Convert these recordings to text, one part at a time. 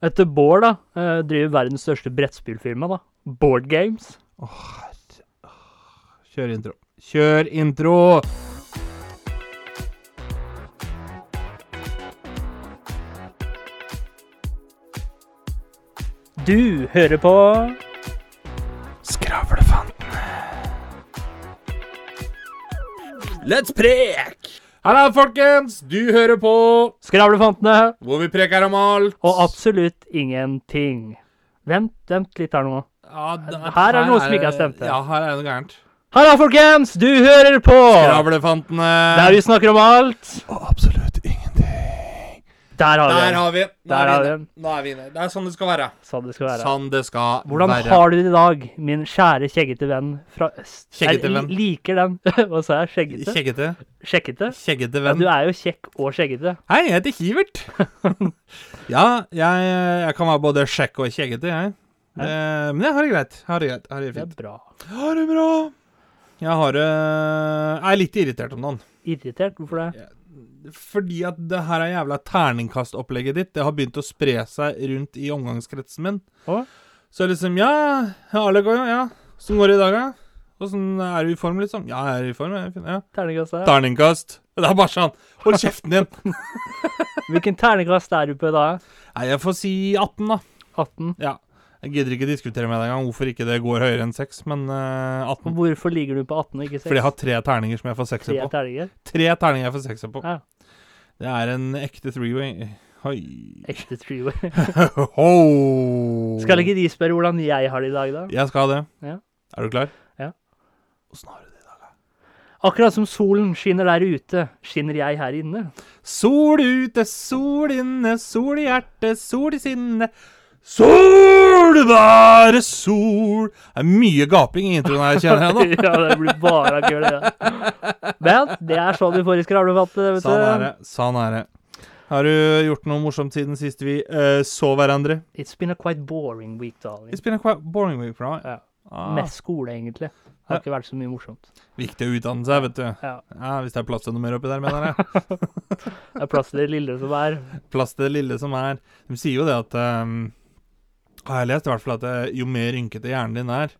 Etter Bård, da, eh, driver verdens største brettspillfirma, da. Board Games. Kjør intro. Kjør intro! Du hører på Skravlefantene. Let's prek! Halla, folkens! Du hører på Skravlefantene hvor vi preker om alt. og absolutt ingenting. Vent, vent litt her nå. Ja, det- Her er det noe som ikke er stemt, ja. Her er det noe gærent. Halla, folkens! Du hører på Skravlefantene. Der vi snakker om alt. Og absolutt. Der har vi Der den. har vi. Nå Der er vi inne. Nå er vi inne. Det er sånn det skal være. Sånn det skal være. Sånn det skal Hvordan være. har du det i dag, min kjære kjeggete venn fra øst? Kjeggete Jeg venn. liker den. Hva sa jeg? Skjeggete? Kjeggete. Sjekkete? Kjeggete Ja, venn. du er jo kjekk og skjeggete. Hei, jeg heter Kivert. ja, jeg, jeg kan være både sjekk og kjeggete, jeg. Eh, men jeg har det greit. Jeg har det greit. Jeg har det Det er fint. bra. Jeg har det bra. Jeg har det Jeg er litt irritert om dagen. Irritert? Hvorfor det? Fordi at det her er jævla terningkastopplegget ditt. Det har begynt å spre seg rundt i omgangskretsen min. Å? Så liksom Ja, Alek òg, ja. Åssen går det i dag, da? Åssen er du i form, liksom? Ja, jeg er i form. Jeg. Ja. Terningkast Ja. Terningkast. Det er bare sånn. Hold kjeften din. Hvilken terningkast er du på da? Nei, jeg får si 18, da. 18? Ja. Jeg gidder ikke diskutere med deg engang hvorfor ikke det går høyere enn 6, men uh, 18. Hvorfor ligger du på 18 og ikke 6? Fordi jeg har tre terninger som jeg får sekser Tre på. terninger? Tre terninger jeg får 6 på. Ja. Det er en ekte three-way. Hoi. Ekte trio. Ho! Skal ikke de spørre hvordan jeg har det i dag, da? Jeg skal det. Ja. Er du klar? Ja. Åssen har du det i dag? Akkurat som solen skinner der ute, skinner jeg her inne. Sol ute, sol inne, sol i hjertet, sol i sinnet. Sol være sol Det er mye gaping i introen her, kjenner jeg nå. ja, det blir bare gøy, det. Men det er sånn vi får i skravlefatte, vet du. Sånn er det. Sånn er det. Har du gjort noe morsomt siden sist vi uh, så hverandre? It's been a quite boring week, darling. It's been a quite boring week, right? Ja. Ah, Mest skole, egentlig. Det har ikke vært så mye morsomt. Viktig å utdanne seg, vet du. Ja. Ja, Hvis det er plass til noe mer oppi der, mener jeg. Det er plass til det lille som er. Plass til det lille som er. De sier jo det at um, Har jeg lest i hvert fall at eh, jo mer rynkete hjernen din er,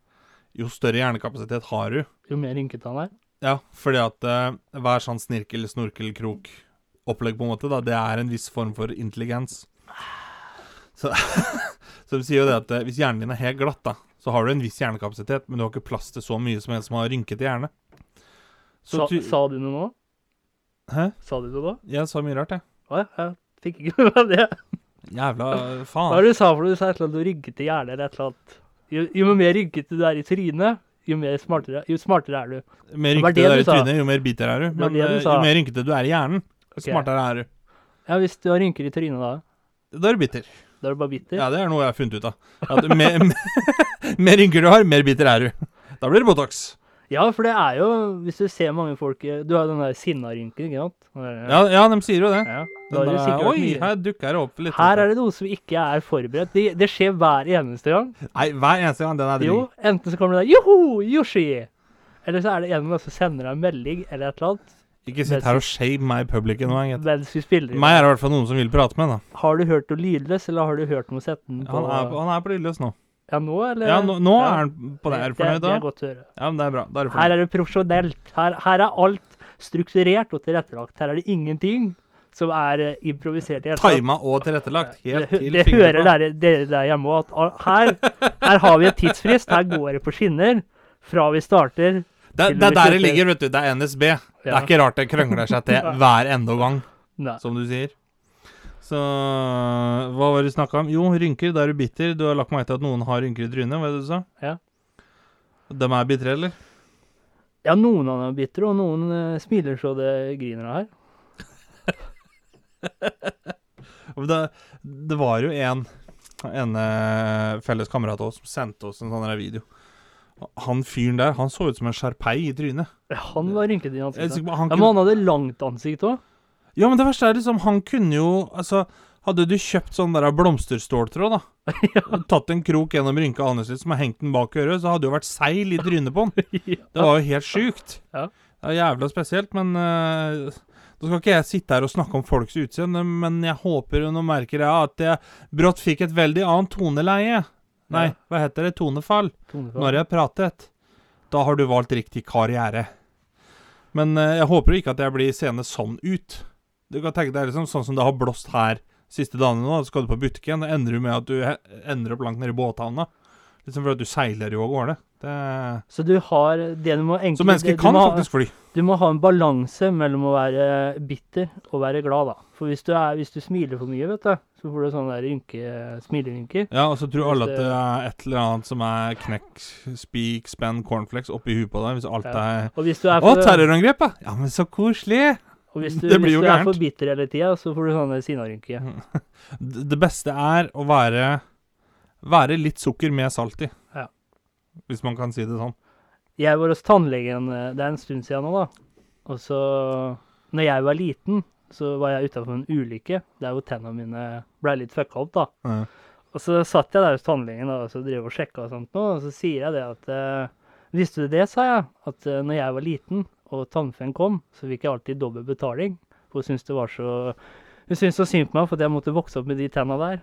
jo større hjernekapasitet har du. Jo mer rynkete han er. Ja, fordi at uh, hver sånn snirkel, snorkel, krok opplegg på en måte, da, det er en viss form for intelligens. Så, så de sier jo det at eh, hvis hjernen din er helt glatt, da, så har du en viss hjernekapasitet, men du har ikke plass til så mye som en som har rynkete hjerne. Så Sa, sa du noe nå? Hæ? Sa du noe da? Jeg sa mye rart, jeg. Å, jeg fikk ikke med meg det. Jævla faen. Hva var det du sa for noe? Du sa et eller annet om ryggete hjerne eller et eller annet. Jo, jo mer ryggete du er i trynet, jo, mer smartere, jo smartere er du. Jo Mer ryggete du er i trynet, jo mer biter er du. Men det du eh, jo mer rynkete du er i hjernen, okay. smartere er du. Ja, hvis du har rynker i trynet da, Da er du bitter. da er du bare bitter. Ja, det er noe jeg har funnet ut av. Mer, mer rynker du har, mer bitter er du. Da blir det Botox. Ja, for det er jo, hvis du ser mange folk eh, Du har jo den der sinna-rynken, ikke sant? Ja, ja, de sier jo det. ja. Da hørt Oi, mye. her dukker det opp litt. Her er det noe som ikke er forberedt. Det, det skjer hver eneste gang. Nei, hver eneste gang den er Jo, enten så kommer det der Joho, Yoshi! Eller så er det en som sender deg en melding eller et eller annet Ikke sitt her og shame meg i publikum nå, jeg. mens vi spiller. Meg er det i hvert fall noen som vil prate med, da. Har du hørt noe lydløs, eller har du hørt noe setten på Han er, på- han er på lydløs nå. Ja, nå, eller? Ja, nå, nå Ja. er han på det. Er du Det, fornøyd det er godt å høre. Ja, men det er bra. Da er du Her er det profesjonelt. Her, her er alt strukturert og tilrettelagt. Her er det ingenting som er eh, improvisert. Tima og tilrettelagt. Helt Det, til det hører dere, dere der hjemme òg, at her, her har vi en tidsfrist. Her går det på skinner fra vi starter. Det, det er der det ligger, vet du. Det er NSB. Det er ikke rart det krøngler seg til hver enda gang, Nei. som du sier. Så hva var det du snakka om? Jo, rynker. Da er du bitter. Du har lagt merke til at noen har rynker i trynet. Hva er det du sa? Ja. De er bitre, eller? Ja, noen av dem er bitre, og noen uh, smiler så det griner av her. Det, det var jo en en uh, felles kamerat av oss som sendte oss en sånn video. Han fyren der, han så ut som en sjarpei i trynet. Ja, Han var rynkete i ansiktet. Ja, men han hadde langt ansikt òg. Ja, men det verste er liksom, han kunne jo Altså, hadde du kjøpt sånn der blomsterståltråd, da, ja. tatt en krok gjennom rynka anus litt som har hengt den bak øret, så hadde det jo vært seil i trynet på han. Det var jo helt sjukt. Ja. Det er jævla spesielt, men eh, Nå skal ikke jeg sitte her og snakke om folks utseende, men jeg håper nå merker jeg at jeg brått fikk et veldig annet toneleie. Nei, Ja. hva heter det? Tonefall. Tonefall. Når jeg pratet. Da har du valgt riktig karriere. Men uh, jeg håper jo ikke at jeg blir seende sånn ut. Du kan tenke deg liksom sånn som det har blåst her siste dagene nå. Så skal du på butikken, det ender du med at du ender opp langt nede i båthavna. Liksom fordi at du seiler jo av gårde. Det Så du har det du må egentlig Så mennesker kan ha- faktisk fly. Du må ha en balanse mellom å være bitter og være glad, da. For hvis du, er, hvis du smiler for mye, vet du, så får du sånne der rynke, smilerynker. Ja, og så tror alle at det- er et eller annet som er knekk, spik, spenn, cornflakes oppi huet på deg. Hvis alt Ja. er Og hvis du er Å, terrorangrep, ja! Ja, men så koselig! Og hvis du, det blir hvis jo du er gærent. for bitter hele tida, så får du sånne sinnarynker. D- Det beste er å være Være litt sukker med salt i. Ja. Hvis man kan si det sånn. Jeg var hos tannlegen, eh, det er en stund siden nå, da. Og så Når jeg var liten, så var jeg utafor en ulykke der hvor tennene mine ble litt fucka opp, da. Ja. Og så satt jeg der hos tannlegen da, og så drev og sjekka og sånt nå, og så sier jeg det at eh, Visste du det, sa jeg, at eh, når jeg var liten og tannfeen kom, så fikk jeg alltid dobbel betaling. For hun syntes det var så Hun syntes så synd på meg for jeg måtte vokse opp med de tenna der.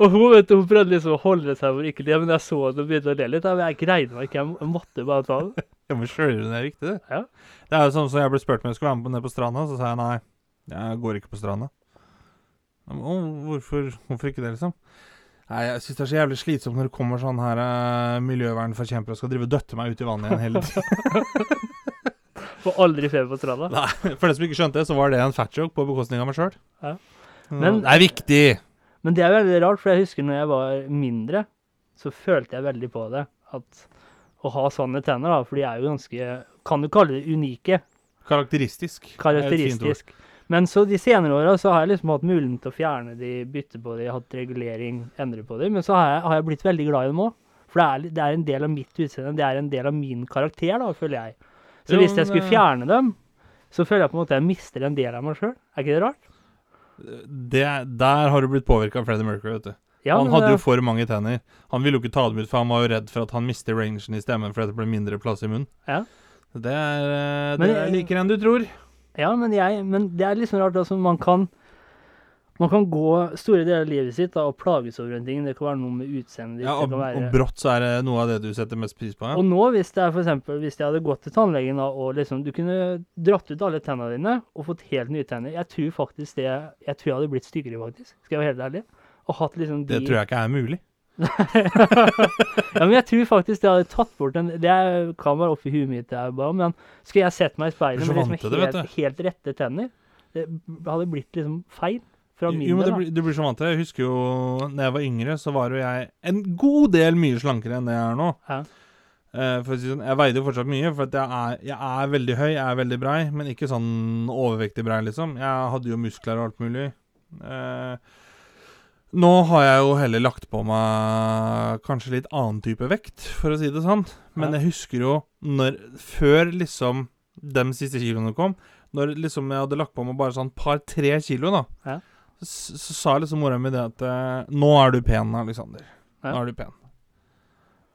og hun vet du, hun prøvde liksom å holde seg for ikke det, men jeg så det og begynte å le litt. Men jeg greide meg ikke, jeg måtte bare ta det. Ja, men Sjøler det er riktig, det? Ja. Det er jo sånn som jeg ble spurt om jeg skulle være med ned på stranda, så sa jeg nei. Jeg går ikke på stranda. Ja, men, «Å, hvorfor, hvorfor ikke det, liksom? Nei, Jeg syns det er så jævlig slitsomt når det kommer sånn her uh, miljøvernforkjempere og skal drive og døtte meg ut i vannet igjen hele tiden. Får aldri feber på stranda. Nei, For den som ikke skjønte det, så var det en fat joke på bekostning av meg sjøl. Ja. Men- det er viktig! Men det er veldig rart, for jeg husker når jeg var mindre, så følte jeg veldig på det. At å ha sånne tenner, da, for de er jo ganske Kan du kalle det unike? Karakteristisk. er. Karakteristisk. Men så de senere åra så har jeg liksom hatt muligheten til å fjerne de, bytte på de, hatt regulering, endre på de. Men så har jeg, har jeg blitt veldig glad i dem òg. For det er, det er en del av mitt utseende. Det er en del av min karakter, da, føler jeg. Så Jo, hvis jeg skulle eh, fjerne dem, så føler jeg på en måte jeg mister en del av meg sjøl. Er ikke det rart? Det, der har du blitt påvirka av Freddie Mercury, vet du. Ja, han hadde jo eh, for mange tenner. Han ville jo ikke ta dem ut, for han var jo redd for at han mister rangen i stemmen fordi det ble mindre plass i munnen. Ja. Det er, det Men er likere enn du tror. Ja, men, jeg, men det er liksom rart. Altså, man kan man kan gå store deler av livet sitt da, og plages over en ting. Det kan være noe med utseendet. Ja, og, være... og brått så er det noe av det du setter mest pris på. Ja. Og nå, hvis det er for eksempel, hvis jeg hadde gått til tannlegen da, og liksom, du kunne dratt ut alle tennene dine og fått helt nye tenner Jeg tror faktisk det Jeg tror jeg hadde blitt styggere, faktisk. Skal jeg være helt ærlig. Og hatt liksom de Det tror jeg ikke er mulig. Ja, men jeg tror faktisk det hadde tatt bort den Det er- kan være oppi huet mitt, det er bare, men skulle jeg sett meg i speilet med liksom det, helt, helt rette tenner Det hadde blitt liksom feil fra min Jo, men det du blir så vant til det. Jeg husker jo da jeg var yngre, så var jo jeg en god del mye slankere enn det jeg er nå. Ja. Eh, sånn, Jeg veide jo fortsatt mye, for jeg, er, jeg er veldig høy, jeg er veldig brei, men ikke sånn overvektig brei, liksom. Jeg hadde jo muskler og alt mulig. Eh, nå har jeg jo heller lagt på meg kanskje litt annen type vekt, for å si det sånn. Men jeg husker jo når Før liksom de siste kiloene kom, når liksom jeg hadde lagt på meg bare sånn par-tre kilo, da, Ja. så, så sa liksom mora mi det at eh, Nå er du pen, Alexander. Nå er du pen.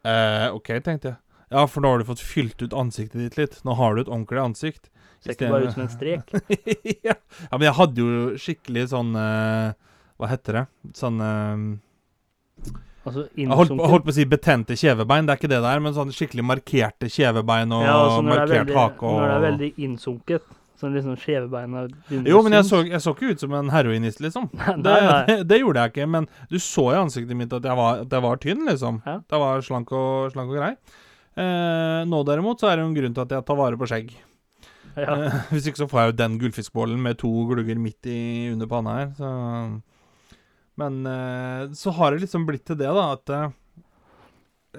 Eh, OK, tenkte jeg. Ja, for nå har du fått fylt ut ansiktet ditt litt. Nå har du et ordentlig ansikt. Ser ikke bare ut som en strek. ja. ja, men jeg hadde jo skikkelig sånn eh, Hva heter det? Sånn uh, Altså Jeg holdt, på- holdt på å si betente kjevebein, det er ikke det der, men sånn skikkelig markerte kjevebein og Ja, altså er markert veldig, hake og når det er veldig innsunket. Sånn liksom skjevebeina Jo, men jeg så, jeg så ikke ut som en heroinist, liksom. Nei, Det, nei. det, det gjorde jeg ikke, men du så i ansiktet mitt at jeg var, at jeg var tynn, liksom. Ja. Jeg var slank og, slank og grei. Eh, nå derimot så er det jo en grunn til at jeg tar vare på skjegg. Ja. Eh, hvis ikke så får jeg jo den gullfiskbollen med to glugger midt i under panna her. Så. Men eh, så har det liksom blitt til det, da, at eh,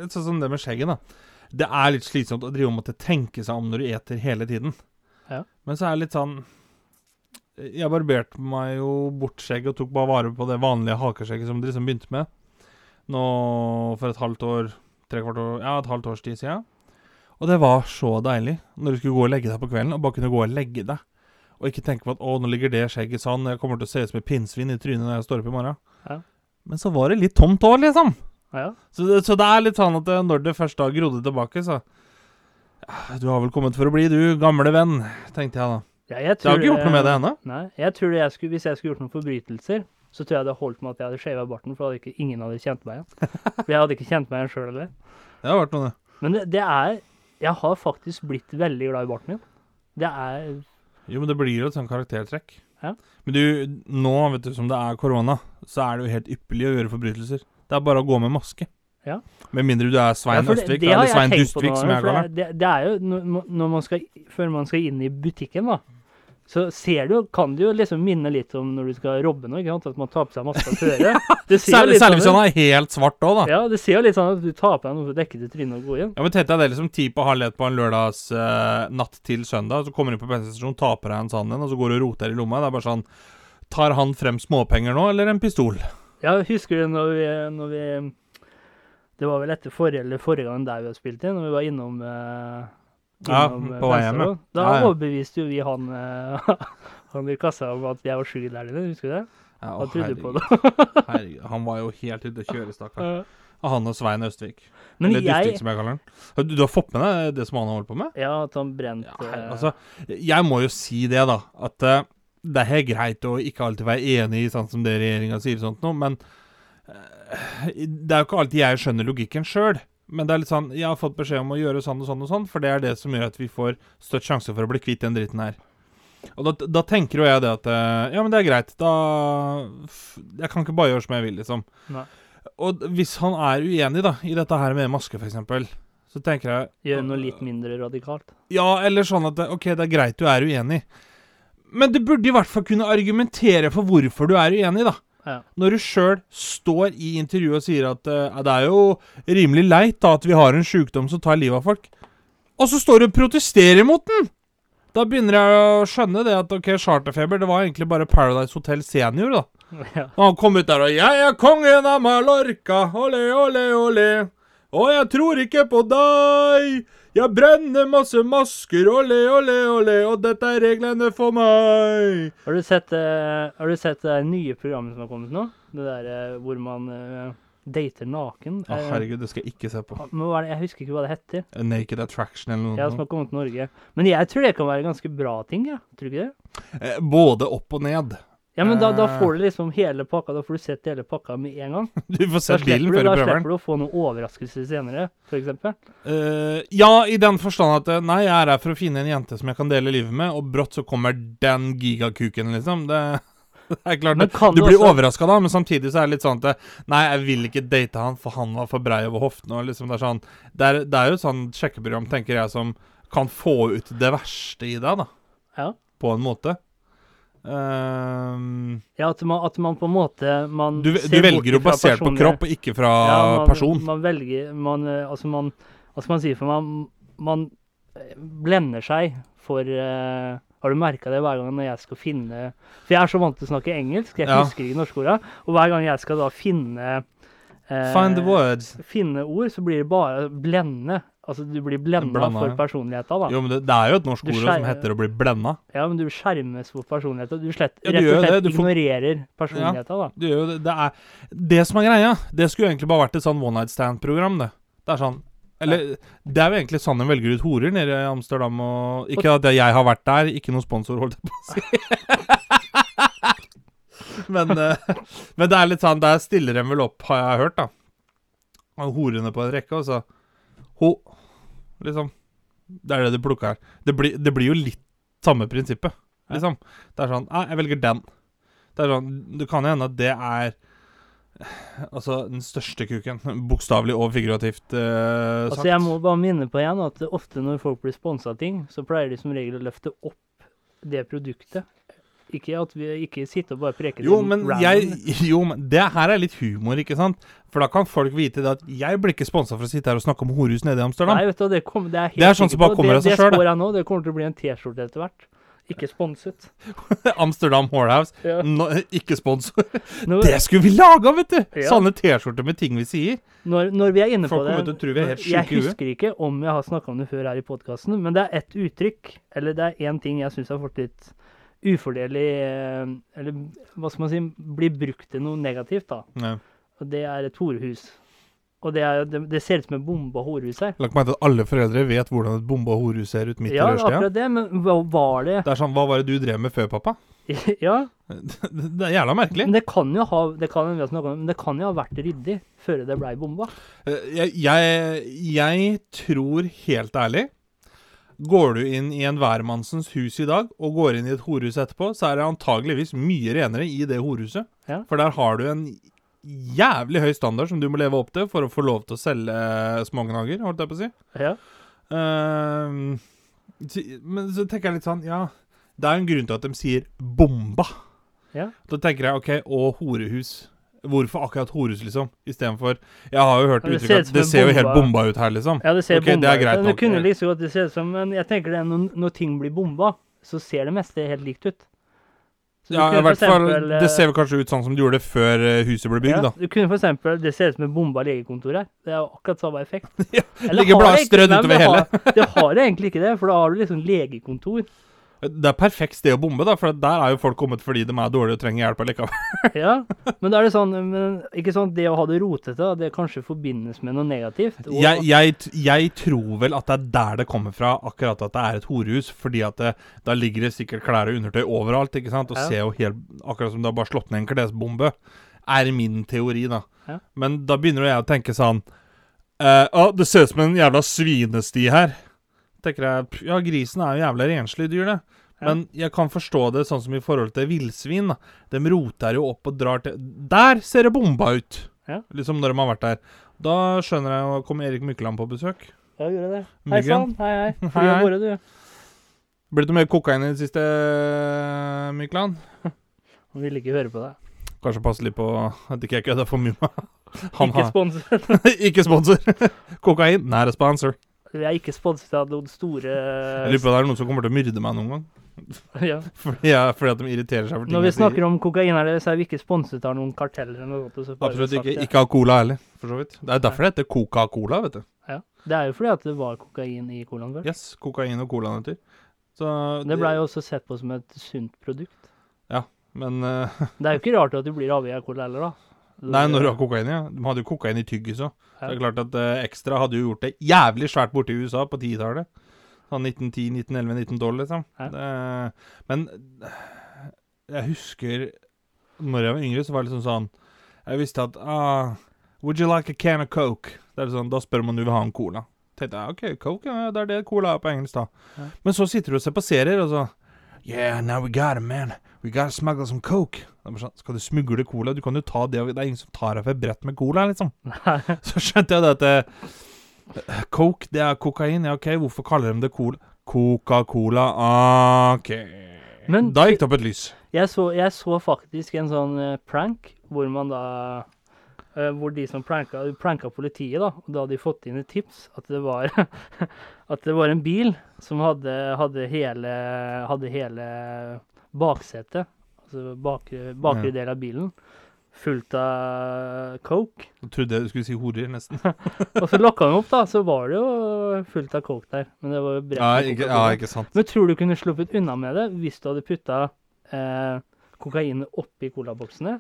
Sånn som det med skjegget, da. Det er litt slitsomt å drive og måtte tenke seg om når du eter hele tiden. Ja. Men så er det litt sånn Jeg barberte meg jo bort skjegg og tok bare vare på det vanlige hakeskjegget som det liksom begynte med. Nå for et halvt år, tre kvart år Ja, et halvt års tid siden. Og det var så deilig når du skulle gå og legge deg på kvelden, og bare kunne gå og legge deg. Og ikke tenke på at 'å, nå ligger det skjegget sånn', jeg kommer til å se ut som et pinnsvin i trynet når jeg står opp i morgen. Ja. Men så var det litt tomt òg, liksom. ja. Så det, så det er litt sånn at når det først da grodde tilbake, så Du har vel kommet for å bli, du, gamle venn, tenkte jeg da. Ja, jeg Du har ikke gjort noe med det ennå? Nei. Jeg tror jeg skulle, Hvis jeg skulle gjort noen forbrytelser, så tror jeg det holdt med at jeg hadde shava barten, for hadde ikke, ingen hadde kjent meg igjen. For jeg hadde ikke kjent meg igjen sjøl heller. Det har vært noe, det. Men det, det er Jeg har faktisk blitt veldig glad i barten min. Det er Jo, men det blir jo et sånt karaktertrekk. Ja. Men du, nå, vet du, som det er korona, så er det jo helt ypperlig å gjøre forbrytelser. Det er bare å gå med maske. Ja. Med mindre du er Svein Ja, Østvik, eller Svein Dustvik, som jeg kaller det. det, det, er jo når man skal Før man skal inn i butikken, da, så ser du, kan det jo liksom minne litt om når du skal robbe noe. ikke sant? At man tar på seg maska før. Det ser Særlig, særlig hvis sånn han er helt svart òg, da. Ja, det ser jo litt sånn at du tar på deg noe for å dekke til trynet og gå igjen. Ja, men Tenk deg det liksom ti på halv ett på en lørdags uh, natt til søndag. Så kommer du inn på bensinstasjonen, tar på deg en sånn en, og så går du og roter i lomma. Det er bare sånn Tar han frem småpenger nå, eller en pistol? Ja, husker du når vi, når vi Det var vel etter forrige eller forrige gang der vi hadde spilt inn, når vi var innom eh, Ja, eh, på vei hjem, ja. Da Ja, ja. overbeviste jo vi han, eh, han i kassa om at jeg var sugardaddy, husker du det? Ja, å, Han trodde på det. Herregud, Han var jo helt ute å kjøre, stakkar. Han og Svein Østvik. Men eller Dustvik, jeg som jeg kaller han. Du, du har fått med deg det som han har holdt på med? Ja, at han brente Ja, eh, altså, jeg må jo si det, da. At uh, det er helt greit å ikke alltid være enig i sånn som det regjeringa sier, sånt noe, men uh, det er jo ikke alltid jeg skjønner logikken sjøl. Men det er litt sånn Jeg har fått beskjed om å gjøre sånn og sånn og sånn, for det er det som gjør at vi får størst sjanse for å bli kvitt den dritten her. Og da, da tenker jo jeg det at eh, Ja, men det er greit. Da Jeg kan ikke bare gjøre som jeg vil, liksom. Nei. Og hvis han er uenig, da, i dette her med maske, f.eks., så tenker jeg Gjøre noe litt mindre radikalt. ja, eller sånn at OK, det er greit du er uenig. Men du burde i hvert fall kunne argumentere for hvorfor du er uenig, da. Ja. Når du sjøl står i intervjuet og sier at uh, det er jo rimelig leit da at vi har en sjukdom som tar livet av folk, og så står du og protesterer mot den! Da begynner jeg å skjønne det at ok, charterfeber, det var egentlig bare Paradise Hotel Senior, da. Ja. Og han kom ut der og 'Jeg er kongen av Mallorca, ole, ole, ole'. Og jeg tror ikke på deg. Jeg brenner masse masker, ole, ole, ole. Og dette er reglene for meg. Har du sett, uh, har du sett det nye programmet som har kommet nå? Det der uh, hvor man uh, dater naken. Å, herregud, det skal jeg ikke se på. men hva er det? Jeg husker ikke hva det heter. Naked Attraction eller noe. Ja, som har kommet til Norge. Men jeg tror det kan være ganske bra ting, ja. Tror du ikke det? Både opp og ned. Ja, men da, da Eh. får du liksom hele pakka. Da får du sett hele pakka med en gang. Du får sett bilen før da du prøver den. slipper du å få noen overraskelser senere, f.eks. Uh, ja, i den forstand at eh, nei, jeg er her for å finne en jente som jeg kan dele livet med, og brått så kommer den gigakuken, liksom. Det, det er klart. Du du blir overraska da, men samtidig så er det litt sånn at eh, Nei, jeg vil ikke date han, for han var for brei over hoftene. Liksom det er sånn Det er, det er jo et sånn sjekkeprogram, tenker jeg, som kan få ut det verste i deg, da. Ja. På en måte. Ehm, Ja, at man, at man på en måte man du, du velger jo basert på kropp, ikke fra ja, man, person. Man velger man, eh, Altså, man Hva skal man si? For man, man eh, blender seg for uh, Har du merka det hver gang når jeg skal finne For jeg er så vant til å snakke engelsk, jeg Ja. husker ikke norskordene. Og hver gang jeg skal da finne Find the words. finne ord, så blir det bare blende. Altså, du blir blenda for personligheta, da. Jo, men det, det er jo et norsk ord som heter å bli blenda. Ja, men du skjermes for personligheta. Du slett, Ja, du rett og det, slett du får- ignorerer personligheta, da. Du gjør jo det. Det er Det som er greia, det skulle egentlig bare vært et sånn one night stand-program, det. Det er sånn Eller det er jo egentlig sånn en velger ut horer nede i Amsterdam og Ikke at jeg har vært der, ikke noen sponsor, holdt jeg på å si. men, eh, men det er litt sånn Der stiller de vel opp, har jeg hørt, da. Og horene på en rekke, og så Ho. Liksom. Det er det du plukker her. Det blir, det blir jo litt samme prinsippet, liksom. Det er sånn jeg velger den. Det er sånn Det kan hende at det er Altså den største kuken. Bokstavelig og figurativt uh, sagt. Altså, jeg må bare minne på igjen at ofte når folk blir sponsa ting, så pleier de som regel å løfte opp det produktet. Ikke at vi ikke sitter og bare preker Jo, men jeg Jo, men det her er litt humor, ikke sant? For da kan folk vite det at jeg blir ikke sponsa for å sitte her og snakke om horhus nede i Amsterdam. Nei, vet du, det, kom, det er helt Det er sånn som bare kommer av seg selv, Det det. jeg nå. Det kommer til å bli en T-skjorte etter hvert. Ikke sponset. Amsterdam Whorehouse. Ja. No, ikke sponsor. Når, Det skulle vi laga, vet du! Ja. Sånne T-skjorter med ting vi sier. når, når vi er inne Folk på det tro vi er helt Jeg husker ikke om jeg har snakka om det før her i podkasten, men det er ett uttrykk, eller det er én ting jeg syns har fått litt ufordelig eh, Eller hva skal man si Blir brukt til noe negativt, da. Ja. Og det er et horehus. Og det, er, det, det ser ut som en bomba horehus her. Lagt meg til at alle foreldre vet hvordan et bomba horehus ser ut midt Ja, i Ja, akkurat det, men hva var det Det er sånn, Hva var det du drev med før, pappa? Ja, Det er jævla merkelig. men det kan jo ha det kan, men det kan jo ha vært ryddig før det blei bomba. Eh, Jeg, jeg, jeg tror helt ærlig Går du inn i en hvermannsens hus i dag og går inn i et horehus etterpå, så er det antageligvis mye renere i det horhuset. Ja. For der har du en jævlig høy standard som du må leve opp til for å få lov til å selge smågnager, holdt jeg på å si. Ja. Uh, men så tenker jeg litt sånn Ja, det er en grunn til at de sier 'bomba'. Ja. Da tenker jeg OK, og horehus. Hvorfor akkurat Horus, liksom? Istedenfor Jeg har jo hørt Ja, det ser uttrykk at det ser jo helt bomba. ut her, liksom. Ja, det ser Ok, det bomba er ut. greit Men nok. Det kunne like så godt det ser ut som Men jeg tenker det, når, når ting blir bomba, så ser det meste helt likt ut. Så Ja, i hvert fall Det ser vel kanskje ut sånn som det gjorde før eh, huset ble bygd, ja, da. Du kunne for eksempel Det ser ut som et bomba legekontor her. Det er jo akkurat samme effekt. Ja, Eller ligger blader blad strødd utover hele. det. Har, det har egentlig ikke det, for da har du liksom legekontor. Det er perfekt sted å bombe, da, for der er jo folk kommet fordi de er dårlige og trenger hjelp allikevel. Ja, men da er det sånn men Ikke sånn det å ha det rotete, det kanskje forbindes med noe negativt. Og, Jeg, jeg, jeg tror vel at det er der det kommer fra, akkurat at det er et horehus. Fordi at det, da ligger det sikkert klær og undertøy overalt, ikke sant. Og Ja. ser jo helt Akkurat som det har bare slått ned en klesbombe. Er min teori, da. Ja. Men da begynner jeg å tenke sånn eh, Å, det ser ut som en jævla svinesti her. Tenker jeg Ja, grisen er jo jævla renslig dyr, det. Men jeg kan forstå det sånn som i forhold til villsvin. De roter jo opp og drar til Der ser det bomba ut! Ja. Liksom når de har vært der. Da skjønner jeg jo Kom Erik Mykland på besøk? Ja, gjør det. Hei sann. Hei, hei. Hei, hei. gårde, du. Blitt noe mer kokain i det siste, Mykland? Han ville ikke høre på deg. Kanskje passe litt på at ikke jeg kødder for mye med han. Ikke sponsor. ikke sponsor. Kokain, a sponsor. Jeg er ikke sponset av noen store Jeg lurer på om det er noen som kommer til å myrde meg noen gang. ja. Fordi, jeg, fordi at de irriterer seg for ting Når vi snakker om kokain her, så er vi ikke sponset av noen karteller eller noe sånt. Absolutt ikke. Ja. Ikke av cola heller, for så vidt. Det er derfor det heter Coca-Cola, vet du. Ja. Det er jo fordi at det var kokain i colaen før. Yes, kokain og colanøtter. Så Det blei jo også sett på som et sunt produkt. Ja, Men uh... Det er jo ikke rart at du blir avhengig av cola heller, da. Nei, når du har kokain, ja. De hadde jo kokain i tyggis òg. Ja. Det er klart at uh, Extra hadde jo gjort det jævlig svært borte i USA på 10-tallet. Sånn 1910, 1911, 1912, liksom. Ja. Det, men jeg husker Når jeg var yngre, så var det liksom sånn Jeg visste at ah, Would you like a can of coke? Det er sånn, Da spør man om du vil ha en cola. tenkte jeg OK, coke, ja, det er det cola er på engelsk, da. Ja. Men så sitter du og ser på serier, og så Yeah, now we got it, man. We gotta smuggle some coke. Sånn, Skal du smugle cola? Du kan jo ta det, det er ingen som tar deg for et brett med cola, liksom. Så skjønte jeg det at eh, Coke, det er kokain. Ja, OK, hvorfor kaller de det cola? Coca-Cola, OK. Men- da gikk det opp et lys. Jeg så, jeg så faktisk en sånn eh, prank hvor man da eh, Hvor de som pranka, pranka politiet, da. Og da hadde de fått inn et tips at det var At det var en bil som hadde, hadde hele Hadde hele baksetet, altså bakre, bakre Ja. del av bilen, fullt av coke. Jeg trodde du skulle si horer, nesten. Og så lokka han opp, da, så var det jo fullt av coke der. Men det var jo bredt Ja, ikke, ja, ikke sant. Men tror du kunne sluppet unna med det hvis du hadde putta eh, kokainet oppi colaboksene?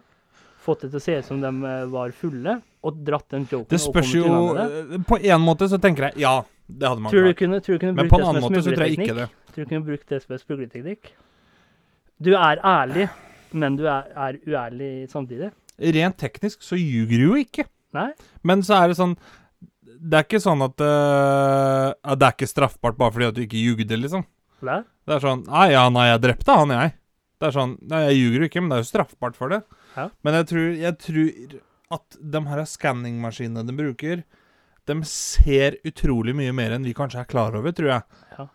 Fått det til å se ut som de eh, var fulle, og dratt den joken Det spørs jo eh, På en måte så tenker jeg ja, det hadde man Tror klart. Men på en annen måte så tror jeg ikke det. Tror du kunne brukt det som en smuglerteknikk? Du er ærlig, men du er, er uærlig samtidig? Rent teknisk så ljuger du jo ikke. Nei? Men så er det sånn Det er ikke sånn at uh, Det er ikke straffbart bare fordi at du ikke jugde, liksom. Nei? Det er sånn Nei, ja, nei, jeg drepte han, jeg. Det er sånn Nei, jeg ljuger jo ikke, men det er jo straffbart for det. Ja. Men jeg tror, jeg tror at de her skanningmaskinene de bruker, de ser utrolig mye mer enn vi kanskje er klar over, tror jeg. Ja.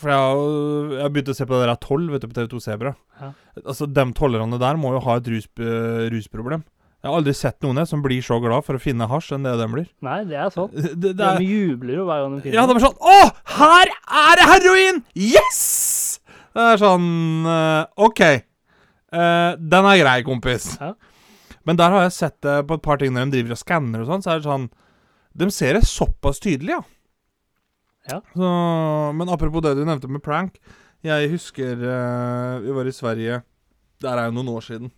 For jeg jeg begynt å se på det der 12 vet du, på TV2 Sebra. Ja. Altså, De tollerne der må jo ha et rus, eh, rusproblem. Jeg har aldri sett noen jeg som blir så glad for å finne hasj enn det de blir. Nei, det er sånn. Det, det De er, jubler jo hver gang de finner ja, de er sånn Å, her er det heroin! Yes! Det er sånn uh, OK. Uh, den er grei, kompis. Ja. Men der har jeg sett det på et par ting når de driver og skanner og sånn, så er det sånn De ser det såpass tydelig, ja. Ja. Så, men apropos det du nevnte med prank. Jeg husker uh, vi var i Sverige Der er jo noen år siden.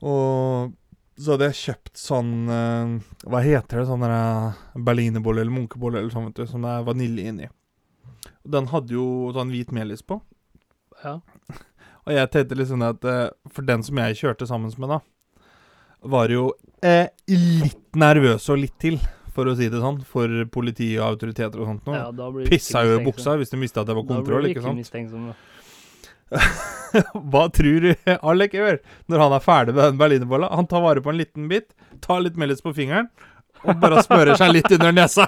Og så hadde jeg kjøpt sånn uh, Hva heter det? Sånn eh, berlinerbolle eller munkebolle eller sånn, vet du, som det er vanilje inni. Den hadde jo sånn hvit melis på. Ja. Og jeg tenkte liksom at uh, for den som jeg kjørte sammen med, da, var jo litt nervøs og litt til, for å si det sånn, for politi og autoriteter og sånt noe. ja, Pissa jo i buksa hvis de visste at det var kontroll, ikke ikke sant. mistenksom. da. Hva tror du Alek gjør når han er ferdig med den berlinerbolla? Han tar vare på en liten bit, tar litt Mellis på fingeren og bare smører seg litt under nesa.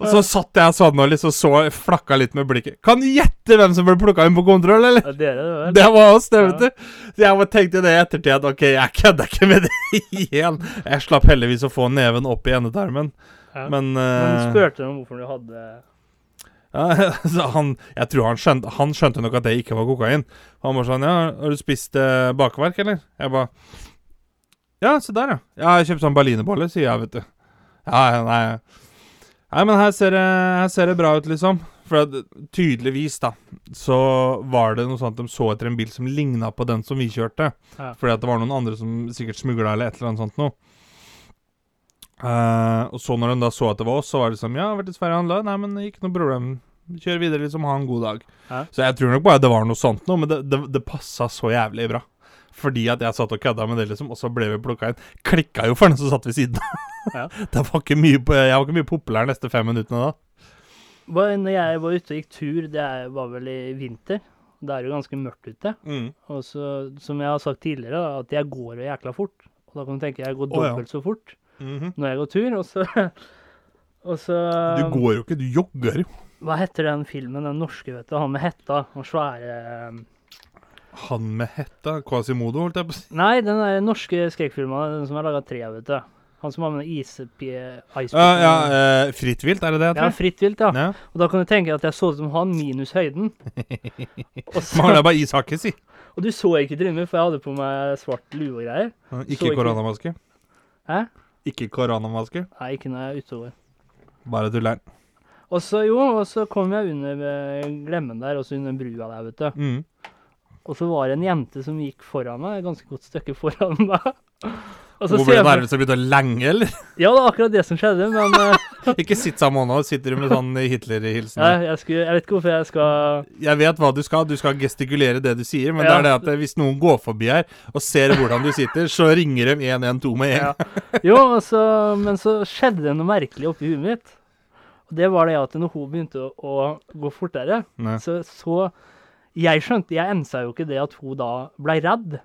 og så satt jeg sånn og liksom så flakka litt med blikket. Kan du gjette hvem som ble plukka inn på kontroll, eller? Ja, det var Det var oss, det, vet du. Så jeg tenkte det i ettertid at ok, jeg kødda ikke med det igjen. Jeg slapp heldigvis å få neven opp i endetarmen. Ja. Men, Men eh, spurte om hvorfor du hadde ja, han, jeg tror han skjønte, han skjønte nok at det ikke var kokain. Han var sånn Ja, har du spist eh, bakverk, eller? Jeg bare Ja, se der, ja. Jeg har kjøpt sånn berlinerbolle, sier jeg, vet du. Ja, nei Nei, men her ser, det, her ser det bra ut, liksom. For at, tydeligvis, da, så var det noe sånt at de så etter en bil som ligna på den som vi kjørte. Ja. Fordi at det var noen andre som sikkert smugla eller et eller annet sånt noe. Eh, og så når de da så at det var oss, så var det sånn Ja, vært i Sverige og handla? Nei, men ikke noe problem. Kjør videre, liksom. Ha en god dag. Ja. Så jeg tror nok bare det var noe sånt noe, men det, det, det passa så jævlig bra. Fordi at jeg satt og kødda med det, liksom, og så ble vi plukka inn. Klikka jo for den som satt ved siden av. Ja. Det var ikke mye, jeg var ikke mye populær neste fem minuttene da. Når jeg var ute og gikk tur, det var vel i vinter. Det er jo ganske mørkt ute. Mm. Og så, som jeg har sagt tidligere, da, at jeg går jo jækla fort. Og da kan du tenke jeg går Å, ja. så fort Mhm. når jeg går tur. Og så, og så Du går jo ikke, du jogger jo. Hva heter den filmen, den norske, vet du? Han med hetta og svære Han med hetta, Quasimodo, holdt jeg på å si. Nei, den der norske skrekkfilmen, den som er laga tre av, vet du. Han som har med ispie... Ja, ja eh, Fritt vilt, er det det ja, heter? fritt vilt, ja. Ja. Og da kan du tenke at jeg så ut som han minus høyden. Man har bare ishakke, si. og du så ikke trynet for jeg hadde på meg svart lue og greier. Så Ikke ikke- koronamaske. Hæ? Ikke koronamaske. Nei, ikke når jeg er utover. Bare tuller'n. Og så, jo, og så kom jeg under eh, Glemmen der, og så under brua der, vet du. Mm. Og så var det en jente som gikk foran meg, et ganske godt stykke foran meg. Og så Hun ble det nærmest og begynte å lenge, eller? Ja, det var akkurat det som skjedde, men eh, Ikke sitt sammen nå, sitter du med sånn Hitler-hilsen. jeg, jeg, skulle, jeg vet ikke hvorfor jeg skal Jeg vet hva du skal, du skal gestikulere det du sier, men det er det at hvis noen går forbi her og ser hvordan du sitter, så ringer de 112 med en Ja. Jo, altså, men så skjedde det noe merkelig oppi huet mitt. Og det var det at når hun begynte å, å gå fortere, ne. så, så Jeg skjønte Jeg ensa jo ikke det at hun da blei redd.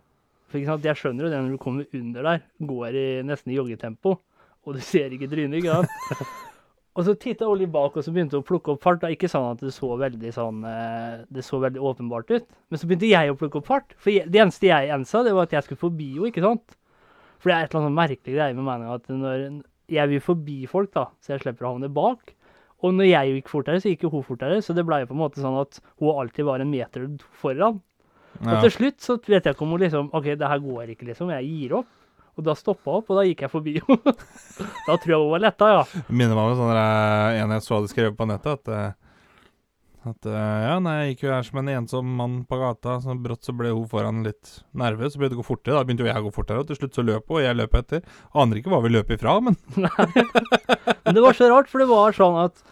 For ikke sant, jeg skjønner jo det når du kommer under der, går i nesten i joggetempo, og du ser ikke trynet, ikke sant. Og så titta litt bak, og så begynte hun å plukke opp fart. Da. Ikke sånn at det så veldig sånn eh, Det så veldig åpenbart ut. Men så begynte jeg å plukke opp fart. For jeg, det eneste jeg ensa, det var at jeg skulle forbi henne, ikke sant. For det er et eller annet sånn merkelig greie med meg at når jeg vil forbi folk, da, så jeg slipper å havne bak. Og når jeg gikk fortere, så gikk jo hun fortere. Så det ble jo på en måte sånn at hun alltid var en meter foran. Ja. Og til slutt så vet jeg ikke om hun liksom OK, det her går ikke, liksom. Jeg gir opp. Og da stoppa hun opp, og da gikk jeg forbi henne. da tror jeg hun var letta, ja. Minner meg om en sånn enhet en jeg så hadde skrevet på nettet, at eh, at eh, ja, nei, jeg gikk jo her som en ensom mann på gata, så brått så ble hun foran litt nervøs, så begynte det å gå fortere. Da begynte jo jeg å gå fortere, og til slutt så løp hun, og jeg løp etter. Aner ikke hva vi løp ifra, men Men det var så rart, for det var sånn at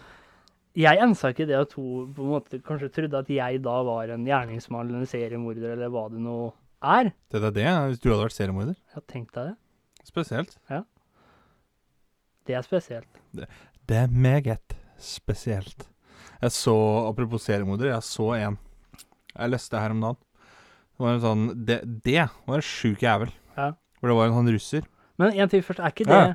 jeg ensa ikke det at hun på en måte kanskje trodde at jeg da var en gjerningsmann eller en seriemorder eller hva det nå er. det er det, hvis du hadde vært seriemorder. Ja, tenk deg det. Spesielt. Det er spesielt. Det er meget spesielt. Jeg så, apropos seriemordere, jeg så en jeg leste her om dagen. Det var en sånn Det, det var en sjuk jævel. Ja. For det var en sånn russer. Men en ting først, er ikke det Ja.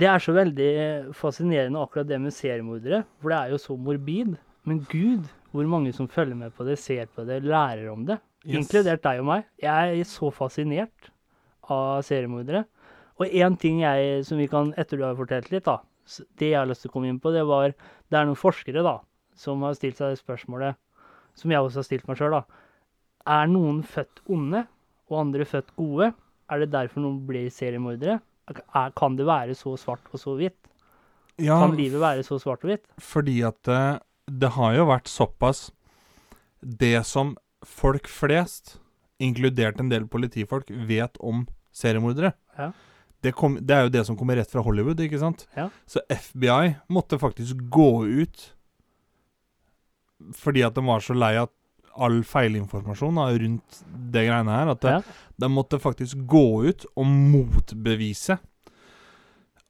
Det er så veldig fascinerende akkurat det med seriemordere, for det er jo så morbid. Men gud, hvor mange som følger med på det, ser på det, lærer om det. Yes. Inkludert deg og meg. Jeg er så fascinert av seriemordere. Og én ting jeg, som vi kan, etter du har fortalt litt, da, det jeg har lyst til å komme inn på, det var Det er noen forskere da, som har stilt seg det spørsmålet, som jeg også har stilt meg sjøl, da. Er noen født onde, og andre født gode? Er det derfor noen blir seriemordere? Er, kan det være så svart og så hvitt? Ja, Kan livet være så svart og hvitt? fordi at det, det har jo vært såpass Det som folk flest, inkludert en del politifolk, vet om seriemordere. Ja. Det, kom, det er jo det som kommer rett fra Hollywood, ikke sant? Ja. Så FBI måtte faktisk gå ut fordi at de var så lei av all feilinformasjon da, rundt det greiene her. At det, Ja. de måtte faktisk gå ut og motbevise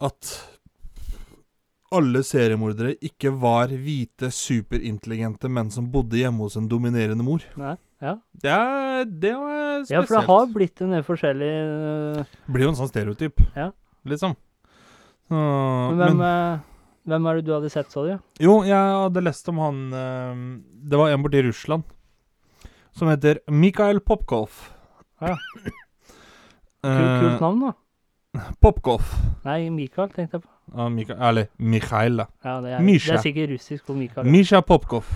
at alle seriemordere ikke var hvite, superintelligente menn som bodde hjemme hos en dominerende mor. Nei. Ja. Det, er, det var spesielt. ja, for det har blitt en del forskjellige øh, blir jo en sånn stereotyp, Ja. liksom. Så, Men hvem, men, hvem er det du hadde sett, sa du? jo, jeg hadde lest om han eh, Det var en borti Russland som heter Mikhail Popkov. Ja. Eh, Kult, kult navn, da. Popkov. Nei, Mikael, tenkte jeg på. Ja, Mikael, eller Mikhail, da. Ja, det er, Misha. det er sikkert russisk for Mikael. Misha Popkov.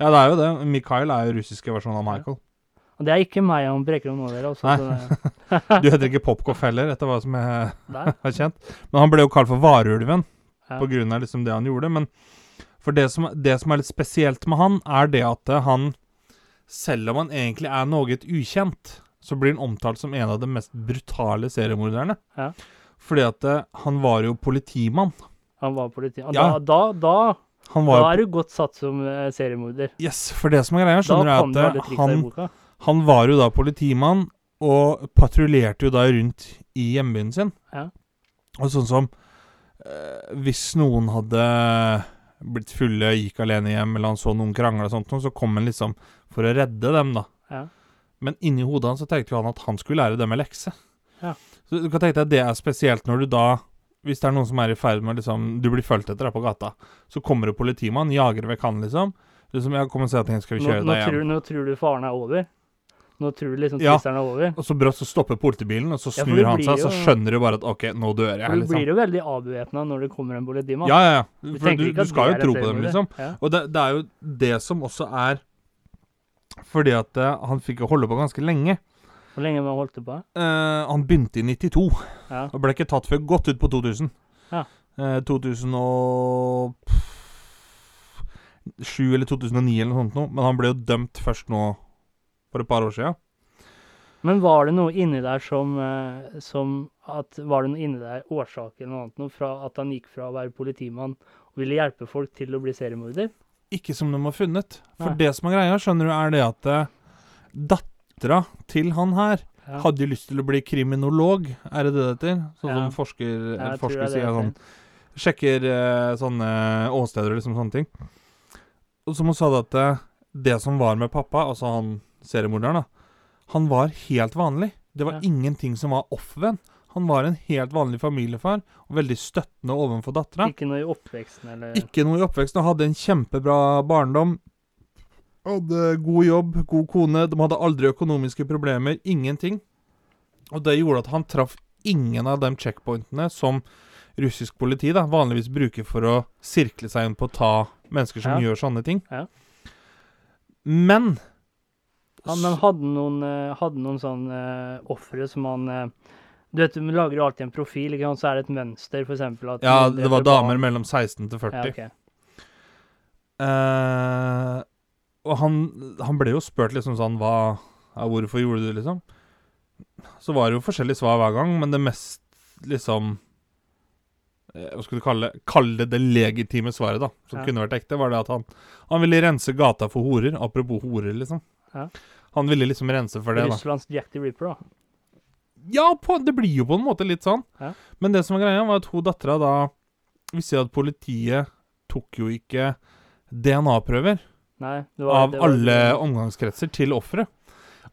Ja, det er jo det. Mikhail er jo russiske versjonen av Michael. Og det er ikke meg han brekker om nå, dere. Også, Nei. så Du heter ikke Popkov heller, etter hva som jeg har kjent. Men han ble jo kalt for Varulven Ja. på grunn av liksom det han gjorde. Men for det som, det som er litt spesielt med han, er det at han, selv om han egentlig er noe ukjent, så blir han omtalt som en av de mest brutale seriemorderne. Ja. Fordi at eh, han var jo politimann. Han var politi. Og Ja. Da, da, da, Han da var jo er du godt satt som eh, seriemorder. Yes, for det som er greia, Da skjønner kan du du at eh, triksa i han, boka. han var jo da politimann, og patruljerte jo da rundt i hjembyen sin. Ja. Og sånn som eh, Hvis noen hadde blitt fulle, gikk alene hjem, eller han så noen krangle og sånt, noe, så kom han liksom for å redde dem, da. Ja. Men inni hodet hans så tenkte jo han at han skulle lære dem en lekse. Ja. Så du kan tenke deg at det er spesielt når du da Hvis det er noen som er i ferd med liksom Du blir fulgt etter der på gata, så kommer det politimann, jager vekk han, liksom. Liksom, jeg kommer og sier at skal vi Nå, kjøre nå, deg hjem. tror, nå tror du faren er over. Nå tror du liksom Ja. er over. Og så brått så stopper politibilen, og så snur ja, han seg, seg, så skjønner du bare at OK, nå dør jeg. For du liksom. blir jo veldig avvæpna når det kommer en politimann. Ja, ja, ja. Du For du, du, du skal jo tro på dem, liksom. Ja. Og det, det er jo det som også er Fordi at uh, han fikk jo holde på ganske lenge. Hvor lenge har man holdt det på? Uh, han begynte i 92, Ja. og ble ikke tatt før godt ut på 2000. Ja. Eh, 2007 eller 2009 eller noe sånt noe. Men han ble jo dømt først nå for et par år siden. Men var det noe inni der som, eh, som at, Var det noe inni der årsak eller noe annet noe fra at han gikk fra å være politimann og ville hjelpe folk til å bli seriemorder? Ikke som de har funnet. For Nei. det som er greia, skjønner du, er det at uh, dattera til han her Ja. hadde jo lyst til å bli kriminolog, er det det det heter? Sånn Ja. som forsker, Ja, forsker er sier sånn. Sjekker uh, sånne åsteder og liksom sånne ting. Og som hun sa det at uh, det som var med pappa, altså han seriemorderen, da, han var helt vanlig. Det var Ja. ingenting som var off ved han. Han var en helt vanlig familiefar, og veldig støttende overfor dattera. Ikke noe i oppveksten eller Ikke noe i oppveksten, og hadde en kjempebra barndom. Hadde god jobb, god kone, de hadde aldri økonomiske problemer, ingenting. Og det gjorde at han traff ingen av de checkpointene som russisk politi da vanligvis bruker for å sirkle seg inn på å ta mennesker som Ja. gjør sånne ting. Ja. Men Ja, men hadde han noen, eh, hadde noen sånne uh, ofre som han uh, Du vet, vi lager jo alltid en profil, ikke sant, så er det et mønster, eksempel Ja, det var damer barn. mellom 16 til 40. Ja, okay. Eh, og han, han ble jo spurt liksom sånn hva, ja, Hvorfor gjorde du det, liksom? Så var det jo forskjellige svar hver gang, men det mest liksom eh, Hva skal du kalle kalle det det legitime svaret, da, som Ja. kunne vært ekte, var det at han Han ville rense gata for horer. Apropos horer, liksom. Ja. Han ville liksom rense for det, da. Russlands Jack the Ripper, da. Ja, på, det blir jo på en måte litt sånn. Ja. Men det som var greia, var at hun dattera da Vi ser at politiet tok jo ikke DNA-prøver Nei, det var, av det var, alle omgangskretser til offeret.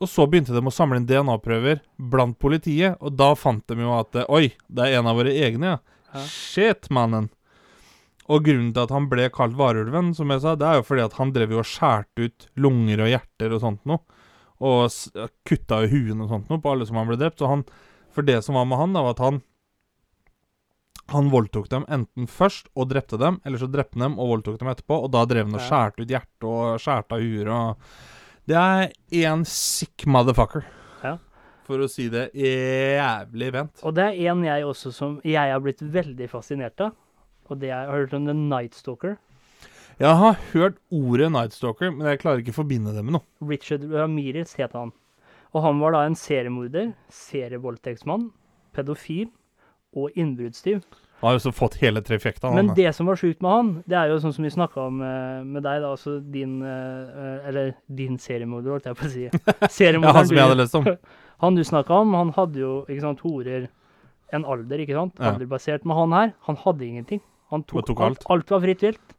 Og så begynte de å samle inn DNA-prøver blant politiet, og da fant de jo at Oi, det er en av våre egne, ja. Hæ? Shit, mannen. Og grunnen til at han ble kalt Varulven, som jeg sa, det er jo fordi at han drev jo og skjærte ut lunger og hjerter og sånt noe. Og kutta i huene og sånt noe på alle som han ble drept. Så han, for det som var med han, da, var at han han voldtok dem enten først og drepte dem, eller så drepte han dem og voldtok dem etterpå. Og da drev han og skjærte ut hjertet og skjærte av huer og Det er en sick motherfucker. Ja. For å si det jævlig pent. Og det er en jeg også som jeg har blitt veldig fascinert av. Og det er, har du hørt om The Night Stalker? Jeg har hørt ordet Night Stalker, men jeg klarer ikke å forbinde det med noe. Richard Ramirez het han. Og han var da en seriemorder, serievoldtektsmann, pedofil og innbruddstyv. Han har jo så fått hele trefjekta. Men det som var sjukt med han, det er jo sånn som vi snakka om eh, med deg, da, altså din eh, Eller din seriemorder, holdt jeg på å si. ja, han som jeg hadde lest om. Han du snakka om, han hadde jo ikke sant, horer en alder, ikke sant? Alderbasert. Men han her, han hadde ingenting. Han tok, tok alt. alt. alt. var fritt vilt.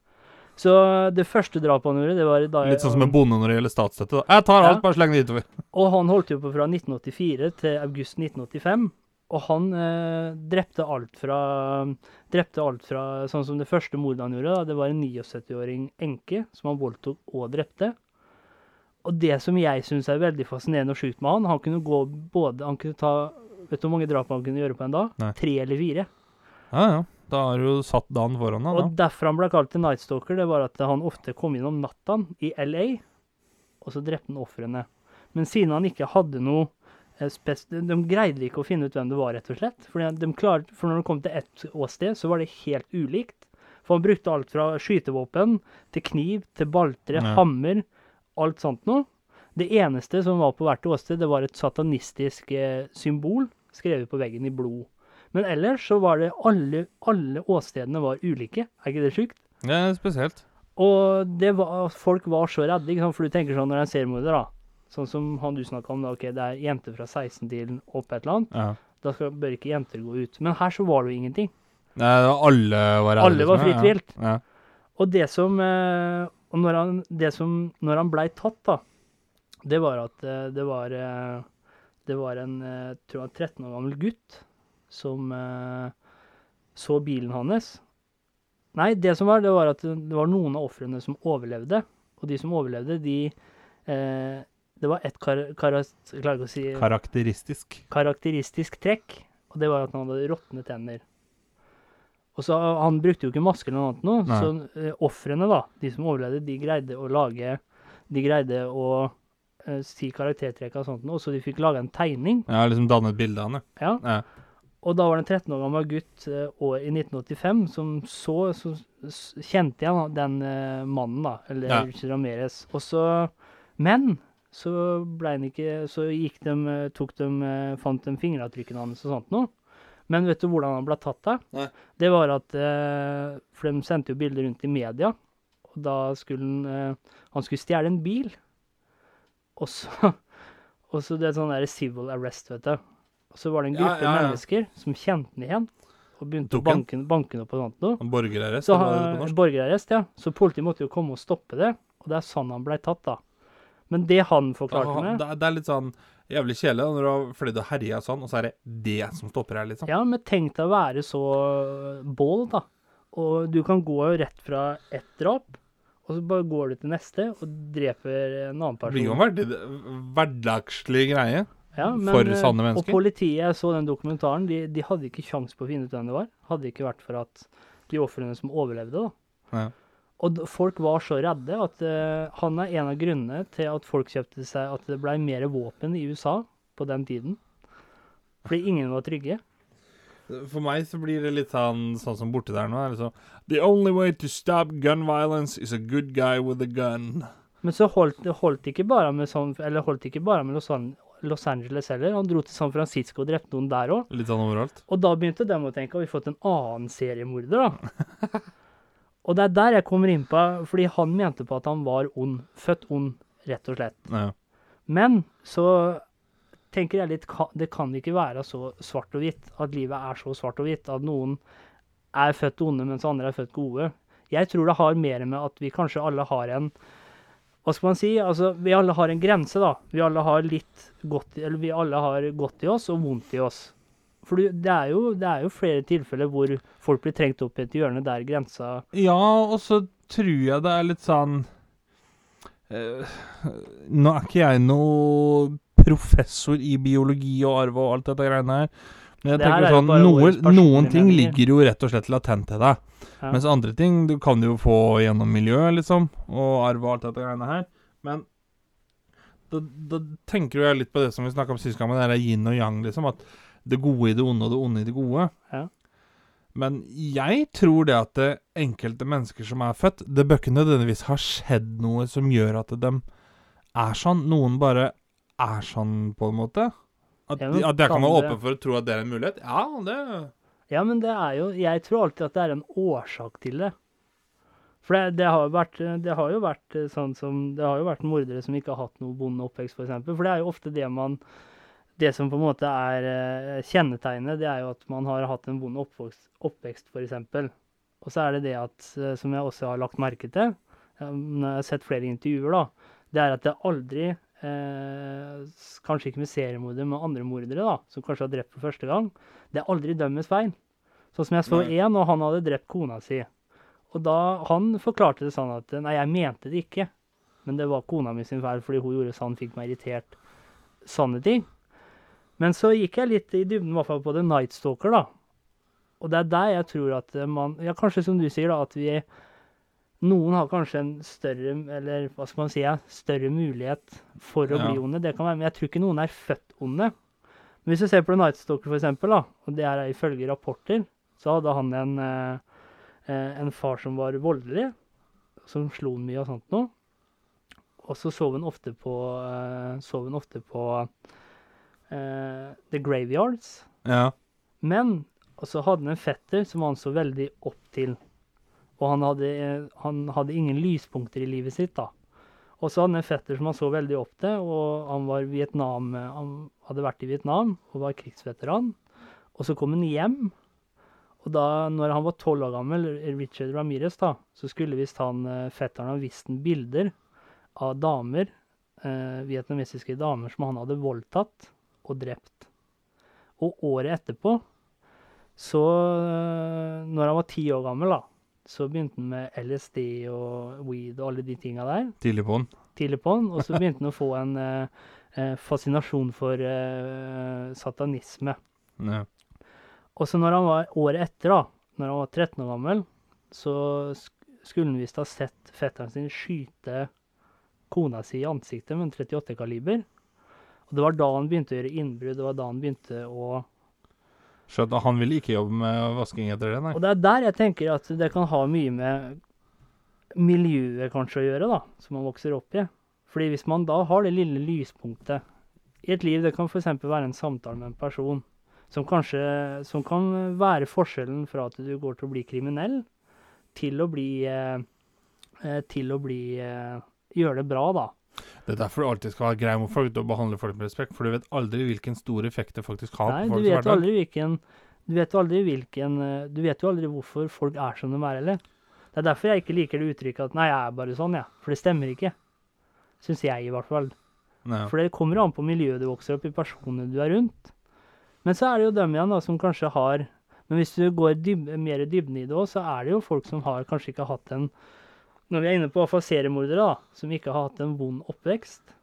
Så det første drapet han gjorde, det var da Litt sånn som en bonde når det gjelder statsstøtte. da. Jeg tar Ja. bare sleng det utover. Og han holdt jo på fra 1984 til august 1985. Og han eh, drepte alt fra Drepte alt fra Sånn som det første mordet han gjorde, da, det var en 79-åring enke som han voldtok og drepte. Og det som jeg syns er veldig fascinerende og sjukt med han, han kunne gå både Han kunne ta Vet du hvor mange drap han kunne gjøre på en dag? Nei. Tre eller fire. Ja, ja. Da har du satt dagen foran deg, Og derfor han ble kalt til Night Stalker, det var at han ofte kom inn om natta i LA, og så drepte han ofrene. Men siden han ikke hadde noe de, de greide ikke å finne ut hvem det var, rett og slett. For, de klar, for når det kom til ett åsted, så var det helt ulikt. For han brukte alt fra skytevåpen til kniv til baltre, Ja. hammer, alt sånt noe. Det eneste som var på hvert åsted, det var et satanistisk eh, symbol skrevet på veggen i blod. Men ellers så var det alle, alle åstedene var ulike. Er ikke det sjukt? Ja, Det er spesielt. Og det var, folk var så redde, for du tenker sånn når en seriemorder, da. Sånn som han du snakka om, da, ok, det er jenter fra 16 til opp et eller annet. Ja. Da skal, bør ikke jenter gå ut. Men her så var det jo ingenting. Nei, alle var redde. Alle var liksom, fritt vilt. Ja. Og det som eh, Og når han, det som, når han blei tatt, da, det var at eh, det var eh, Det var en tror jeg, 13 år gammel gutt som så bilen hans. Nei, det som var, det var at det var noen av ofrene som overlevde. Og de som overlevde, de eh, Det var ett kar, å si Karakteristisk. karakteristisk trekk, og det var at han hadde råtne tenner. Og så Han brukte jo ikke maske eller noe annet, nå, Nei. så eh, ofrene, da, de som overlevde, de greide å lage De greide å eh, si karaktertrekk og sånt, noe, så de fikk laga en tegning. Ja, liksom dannet bilde av han, Ja. ja. Og da var det en 13 år gammel gutt eh, år i 1985 som så, så kjente igjen den eh, mannen, da, eller Ja. Ramirez. Og så Men så ble han ikke Så gikk de, eh, tok de, eh, fant de fingeravtrykkene hans og sånt noe. Men vet du hvordan han ble tatt? Nei. Det var at eh, For de sendte jo bilder rundt i media, og da skulle han Han skulle stjele en bil. Og så Og så det er sånn der civil arrest, vet du. Og så var det en gruppe ja, ja. mennesker som kjente han igjen, og begynte å banke, han opp og sånt noe. Borgerarrest, Så borgerarrest, ja. Så politiet måtte jo komme og stoppe det, og det er sånn han ble tatt, da. Men det han forklarte meg Det, det er litt sånn jævlig kjedelig når du har flydd og herja sånn, og så er det det som stopper her, liksom. Ja, men tenk deg å være så bål, da. Og du kan gå rett fra ett drap, og så bare går du til neste og dreper en annen person. Det blir jo en hverdag- hverdagslig greie. Ja, for sanne mennesker. Og politiet, jeg så den dokumentaren, de, de hadde ikke kjangs på å finne ut hvem det var. Hadde ikke vært for at de ofrene som overlevde, da. Ja. Og folk var så redde at uh, han er en av grunnene til at folk kjøpte seg At det blei mer våpen i USA på den tiden. Fordi ingen var trygge. For meg så blir det litt sånn, sånn som borti der nå. Liksom. The only way to stop gun violence is a good guy with a gun. Men så holdt det ikke bare med sånn Eller holdt ikke bare med Los, An Los Angeles heller. Han dro til San Francisco og drepte noen der òg. Litt sånn overalt. Og da begynte de å tenke at vi fått en annen seriemorder, da. og det er der jeg kommer inn på, fordi han mente på at han var ond. Født ond, rett og slett. Ja. Men så tenker jeg litt Det kan ikke være så svart og hvitt. At livet er så svart og hvitt. At noen er født onde, mens andre er født gode. Jeg tror det har mer med at vi kanskje alle har en Hva skal man si? Altså, vi alle har en grense, da. Vi alle har litt godt Eller vi alle har godt i oss og vondt i oss. For det er jo, det er jo flere tilfeller hvor folk blir trengt opp i et hjørne der grensa Ja, og så tror jeg det er litt sånn eh, Nå er ikke jeg noe professor i biologi og arv og alt dette greiene her. Men jeg Det tenker er sånn, noe, noen ting ligger jo rett og slett latent til deg. Ja. Mens andre ting du kan jo få gjennom miljøet, liksom. Og arv og alt dette greiene her. Men da, da tenker jo jeg litt på det som vi snakka om sist gang, med det yin og yang, liksom. At det gode i det onde og det onde i det gode. Ja. Men jeg tror det at det enkelte mennesker som er født Det bør ikke nødvendigvis ha skjedd noe som gjør at de er sånn. Noen bare er sånn, på en måte? At, Ja, men at jeg kan være åpen for å tro at det er en mulighet? Ja, det Ja, men det er jo Jeg tror alltid at det er en årsak til det. For det, det, har vært, det har jo vært eh, sånn som Det har jo vært mordere som ikke har hatt noe bonde oppvekst, f.eks. For, eksempel. for det er jo ofte det man Det som på en måte er eh, kjennetegnet, det er jo at man har hatt en vond oppvokst, oppvekst, f.eks. Og så er det det at, eh, som jeg også har lagt merke til, eh, når jeg har sett flere intervjuer, da, det er at det aldri eh, Kanskje ikke med seriemordere, men andre mordere, da, som kanskje har drept for første gang. Det er aldri dømmes feil. Sånn som jeg så én, og han hadde drept kona si. Og da Han forklarte det sånn at Nei, jeg mente det ikke. Men det var kona mi sin feil fordi hun gjorde sånn, fikk meg irritert. Sånne ting. Men så gikk jeg litt i dybden, i hvert fall på The Night Stalker, da. Og det er der jeg tror at man Ja, kanskje som du sier, da, at vi Noen har kanskje en større, eller hva skal man si, større mulighet for å Ja. bli onde. Det kan være, men jeg tror ikke noen er født onde. Men hvis du ser på The Night Stalker, for eksempel, da, og det er ifølge rapporter, så hadde han en, eh, eh, en far som var voldelig, som slo mye og sånt noe. Og så sov hun ofte på, eh, sov hun ofte på eh, The Graveyards. Ja. Men så hadde han en fetter som han så veldig opp til. Og han hadde, eh, han hadde ingen lyspunkter i livet sitt, da. Og så hadde han en fetter som han så veldig opp til, og han var Vietnam, eh, han hadde vært i Vietnam og var krigsveteran. Og så kom han hjem, og da når han var tolv år gammel, Richard Ramirez, da, så skulle visst han, fetteren ha vist ham bilder av damer, eh, vietnamesiske damer som han hadde voldtatt og drept. Og året etterpå, så Når han var ti år gammel, da, så begynte han med LSD og weed og alle de tinga der Tidlig på den. tidlig på han, og så begynte han å få en eh, eh, fascinasjon for eh, satanisme. Ja. Og så når han var året etter, da, når han var 13 år gammel, så skulle han visst ha sett fetteren sin skyte kona si i ansiktet med en 38-kaliber. Og det var da han begynte å gjøre innbrudd, det var da han begynte å Skjønte han ville ikke jobbe med vasking etter det, nei. Og det er der jeg tenker at det kan ha mye med miljøet kanskje å gjøre, da, som man vokser opp i. Fordi hvis man da har det lille lyspunktet i et liv, det kan f.eks. være en samtale med en person som kanskje som kan være forskjellen fra at du går til å bli kriminell, til å bli eh, til å bli eh, gjøre det bra, da. Det er derfor du alltid skal være grei mot folk og behandle folk med respekt, for du vet aldri hvilken stor effekt det faktisk har Nei, på du folks hverdag. aldri hvilken Du vet jo aldri hvilken eh, Du vet jo aldri hvorfor folk er som de er, eller? Det er derfor jeg ikke liker det uttrykket at 'nei, jeg er bare sånn', jeg. Ja. For det stemmer ikke. Syns jeg, i hvert fall. Nei. For det kommer an på miljøet du vokser opp i, personene du er rundt. Men så er det jo dem igjen da, som kanskje har Men hvis du går dyb mer i dybden i det òg, så er det jo folk som har kanskje ikke hatt en Når vi er inne på i seriemordere, da, som ikke har hatt en vond oppvekst.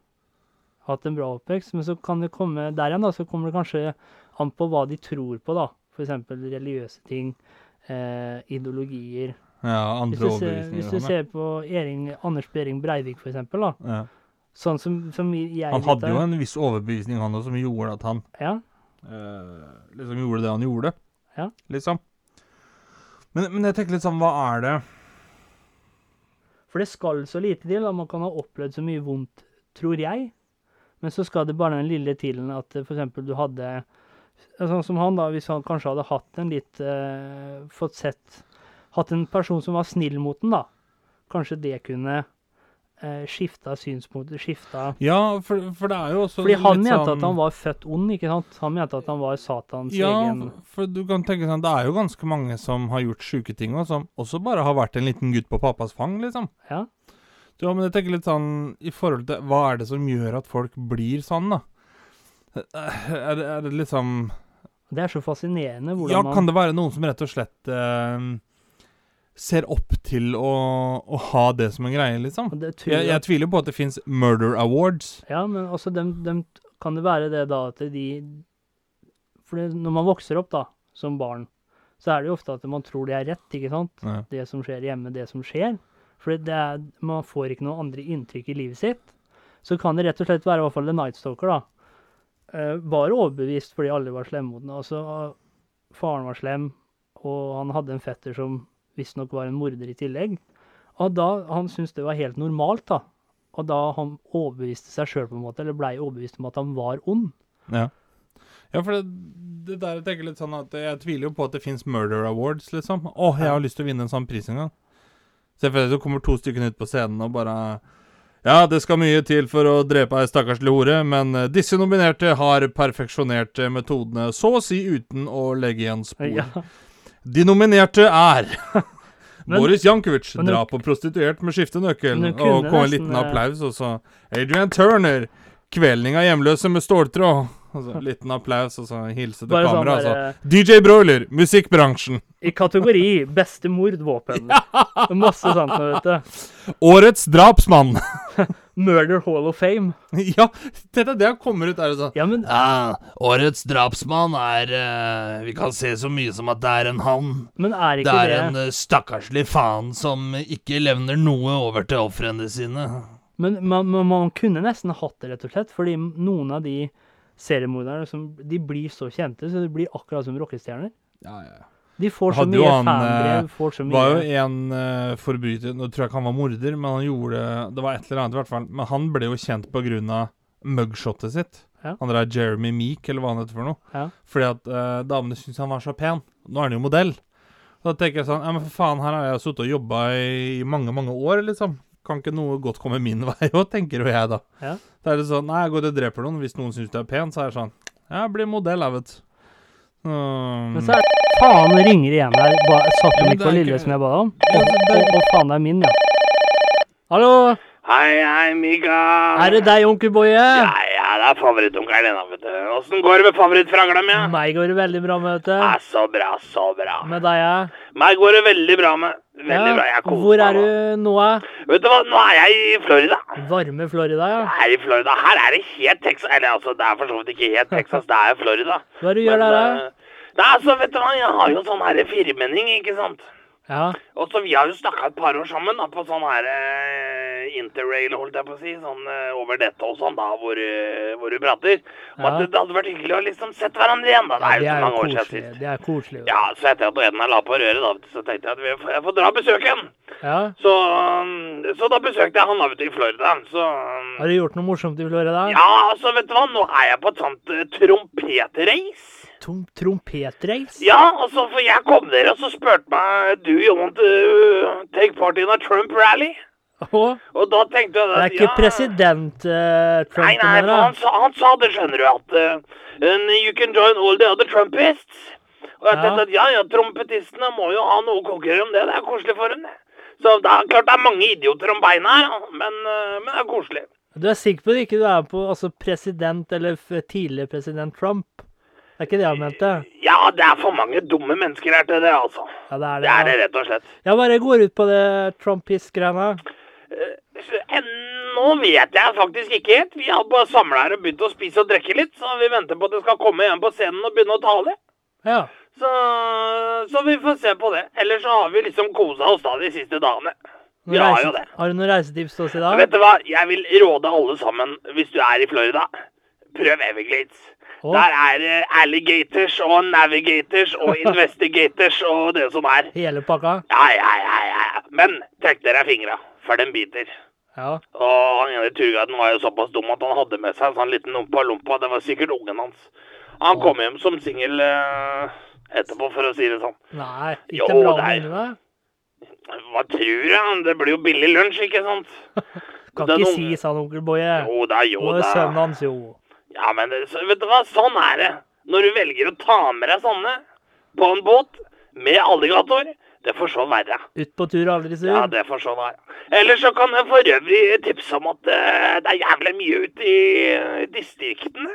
Hatt en bra oppvekst. Men så kan det komme der igjen, da, så kommer det kanskje an på hva de tror på, da. F.eks. religiøse ting, eh, ideologier. ja, andre overbevisninger. hvis du ser på Ering, Anders Behring Breivik, f.eks., da. Ja. Sånn som, som jeg Han hadde jo en viss overbevisning, han òg, som gjorde at han Ja. eh, liksom gjorde det han gjorde. Ja. Liksom. Men, men jeg tenker litt sånn, hva er det For det skal så lite til at man kan ha opplevd så mye vondt, tror jeg. Men så skal det bare den lille tilen at f.eks. du hadde Sånn som han, da, hvis han kanskje hadde hatt en litt eh, Fått sett Hatt en person som var snill mot den, da. Kanskje det kunne eh, skifta synspunkter, skifta Ja, for, for det er jo også Fordi han mente sånn, at han var født ond, ikke sant? Han mente at han var Satans Ja, egen for du kan tenke sånn Det er jo ganske mange som har gjort sjuke ting, og som også bare har vært en liten gutt på pappas fang, liksom. Ja. Du, Ja, men jeg tenker litt sånn i forhold til Hva er det som gjør at folk blir sånn, da? Er det, er det liksom Det er så fascinerende hvordan man Ja, kan det være noen som rett og slett eh, ser opp til å, å ha det som en greie, liksom? Jeg, jeg tviler på at det fins murder awards. Ja, men altså, dem, dem, kan det være det da at de For når man vokser opp da, som barn, så er det jo ofte at man tror det er rett, ikke sant? Ja. Det som skjer hjemme, det som skjer. For man får ikke noen andre inntrykk i livet sitt. Så kan det rett og slett være i hvert fall The Night Stalker, da. Uh, var overbevist fordi alle var slemme mot den. Altså, faren var slem, og han hadde en fetter som visstnok var en morder i tillegg. Og da, han syntes det var helt normalt, da. Og da han overbeviste seg sjøl, på en måte, eller blei overbevist om at han var ond. Ja. Ja, for det, det der jeg tenker litt sånn at jeg tviler jo på at det fins murder awards, liksom. Å, jeg har lyst til å vinne en sånn pris en gang. Se for deg så kommer to stykker ut på scenen og bare Ja, det skal mye til for å drepe ei stakkarslig hore, men eh, disse nominerte har perfeksjonert eh, metodene så å si uten å legge igjen spor. Ja. De nominerte er Men- Boris Jankovic, men drap på prostituert med skiftenøkkel. Og kom en liten applaus, og så Adrian Turner, kvelning av hjemløse med ståltråd. Og så liten applaus, og så hilse til Bare sånn kamera. der, altså. DJ Broiler, musikkbransjen. I kategori beste mordvåpen. Masse sånt, nå, vet du. Årets drapsmann. Murder Hall of Fame. ja, dette det kommer ut er det sånn. Ja, men Ja, årets drapsmann er uh, Vi kan se så mye som at det er en han. Men er Det er det, en uh, stakkarslig faen som ikke levner noe over til ofrene sine. Men man, man, man kunne nesten hatt det, rett og slett. Fordi noen av de seriemorderne som De blir så kjente, så de blir akkurat som rockestjerner. Ja, ja, ja. De får så mye han, fanbrev, eh, får så Det var jo en uh, forbryter Nå tror jeg ikke han var morder, men han gjorde Det var et eller annet, i hvert fall. Men han ble jo kjent på grunn av mugshotet sitt. Ja. Han der Jeremy Meek, eller hva han heter for noe. Ja. Fordi at uh, damene syntes han var så pen. Nå er han jo modell. Da tenker jeg sånn Ja, men for faen, her har jeg sittet og jobba i mange, mange år, liksom. Kan ikke noe godt komme min vei òg, tenker jo jeg da. Ja. Da er det sånn Nei, jeg går og dreper noen. Hvis noen syns du er pen, så er det sånn Ja, jeg blir modell, jeg, vet. Um, Men så er det Faen, ringer igjen her. Ba, satt Ja, ikke på lille ikke- som jeg ba om? Og, faen, det er min, ja. Hallo? Hei, hei, Mika. Er det deg, onkel Boje? Ja, ja, det er favorittonkelen din, vet du. Åssen går det med favorittfragla mi? Ja? Meg går det veldig bra med, vet du. Ja, så bra, så bra. Med deg, ja. Meg går det veldig bra med. Veldig bra. Jeg koser Hvor er du nå? Vet du hva, nå er jeg i Florida. Varme Florida, ja. Jeg er i Florida. Her er det helt Texas. Eller altså, det er for så vidt ikke helt Texas, det er Florida. Hva er det du gjør der, da? eh, Nei, altså, vet du hva, jeg har jo sånn herre firmenning, ikke sant. Ja. Og så vi har jo snakka et par år sammen da, på sånn her eh, interrail, holdt jeg på å si. Sånn eh, over dette og sånn, da, hvor, eh, hvor du prater. Om Ja. at det hadde vært hyggelig å liksom sett hverandre igjen, da. Det er jo så mange år siden koselig. sist. Det er koselig. Ja, så etter at Edna la på røret, da, så tenkte jeg at vi får, jeg får dra og besøke ham. Ja. Så, um, så da besøkte jeg han da, vet du, i Florida. Så um, Har du gjort noe morsomt i Florida? Ja, altså, vet du hva, nå er jeg på et sånt uh, trompetrace. Trom Trompetreis? Ja, altså, for jeg kom der og så spurte meg Do you want to take part in a Trump rally? Og da tenkte jeg det er ikke ja, president uh, Trump Nei, nei, for han han sa det, skjønner du, at uh, you can join all the other Trumpists. Og jeg Ja. tenkte at ja, ja, trompetistene må jo ha noe å konkurrere om det. Det er koselig for dem, det. Så det er klart det er mange idioter om beina her, men, uh, men det er koselig. Du er sikker på at du ikke er på altså, president eller tidligere president Trump? Det er ikke det jeg mente? Ja, det er for mange dumme mennesker her til det, altså. Ja, det er det. Det er det, rett og slett. Ja, bare går ut på det Trumpist-greiene. Nå vet jeg faktisk ikke helt. Vi har bare samla her og begynt å spise og drikke litt, så vi venter på at det skal komme igjen på scenen og begynne å tale. Ja. Så, så vi får se på det. Ellers så har vi liksom kosa oss da de siste dagene. Vi Vi har jo det. Har du noen reisetips til oss i dag? Vet du hva? Jeg vil råde alle sammen, hvis du er i Florida, prøv Everglades. Å, Der er det alligators og navigators og investigators og det som er. hele pakka? Ja, ja, ja, ja. Men trekk dere fingra, for den biter. Ja. Og han ene turguiden var jo såpass dum at han hadde med seg en sånn liten ompa-lompa. Det var sikkert ungen hans. Han kom hjem som singel uh, etterpå, for å si det sånn. Nei, Jo, ikke bra det er- med ungene. Hva tror du? Det blir jo billig lunsj, ikke sant? Kan Den ikke si, sa onkel Boje. Jo da, jo Og er sønnen hans, jo. Ja, men det, vet du hva? Sånn er det. Når du velger å ta med deg sånne på en båt med alligator, det får så være. Ut på tur, aldri sur. Ja, det får så være. Ellers så kan jeg for øvrig tipse om at eh, det er jævlig mye ute i distriktene.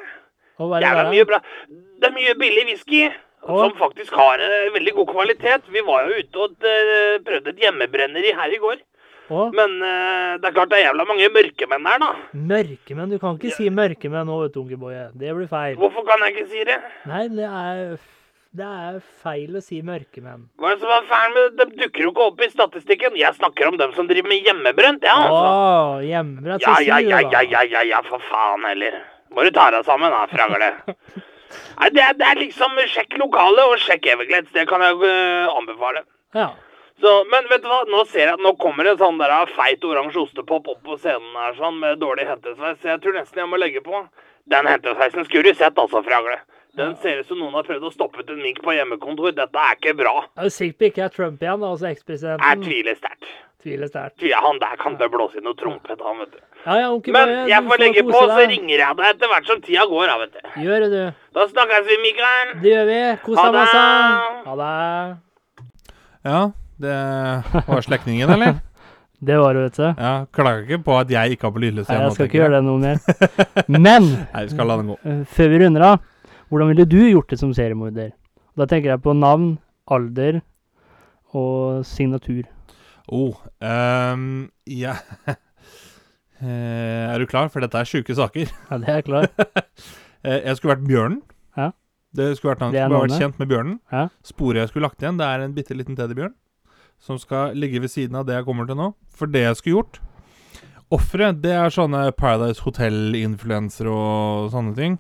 Og er Jævla mye bra. Det er mye billig whisky. Å. Som faktisk har eh, veldig god kvalitet. Vi var jo ute og eh, prøvde et hjemmebrenneri her i går. Å, Men uh, det er klart det er jævla mange mørkemenn her, da. mørkemenn. Du kan ikke si mørkemenn nå, vet du, ungeboye. Det blir feil. Hvorfor kan jeg ikke si det? Nei, det er, det er feil å si mørkemenn. Hva er det som er feil med De dukker jo ikke opp i statistikken. Jeg snakker om dem som driver med hjemmebrent, ja, altså. Åh, hjemmebrent. Ja, ja, ja, ja, ja, ja, ja, for faen heller. Må du ta deg sammen, da, fragle. Nei, det er, det er liksom Sjekk lokalet og sjekk Everglades. Det kan jeg uh, anbefale. Ja. Så, men vet du hva, nå ser jeg at nå kommer en sånn der feit oransje ostepop opp på scenen her sånn med dårlig hentesveis. Jeg tror nesten jeg må legge på. Den hentesveisen skulle du sett, altså, Fragle. Den ser ut som noen har prøvd å stoppe ut en mink på hjemmekontor. Dette er ikke bra. Jeg er du sikker på ikke er Trump igjen, da, altså Jeg ekspresidenten. tviler sterkt. Tviler sterkt. Ja, Han der kan det blåse i noe trompet, han, vet du. Ja, ja, onkel Men jeg får legge på, så ringer jeg deg etter hvert som tida går, da, vet du. Gjør det, du. Da snakkes vi, Mikael. Det gjør vi. Kos deg masse. det. Ha det. Ja, det var slektningen, eller? Det var det, vet du. Ja, Klager ikke på at jeg ikke har på lydløs Nei, jeg skal ikke gjøre det noe mer. Men Nei, vi skal la den gå. eh, før vi runder av, hvordan ville du gjort det som seriemorder? Da tenker jeg på navn, alder og signatur. Oh, um, ja Eh, Er du klar? For dette er sjuke saker. Ja, det er jeg klar. Eh, Jeg skulle vært bjørnen. Ja. Det skulle vært. Det Skulle vært kjent med bjørnen. Ja. Sporet jeg skulle lagt igjen, det er en bitte liten teddybjørn. Som skal ligge ved siden av det jeg kommer til nå. For det jeg skulle gjort Offeret, det er sånne Paradise Hotel-influensere og sånne ting.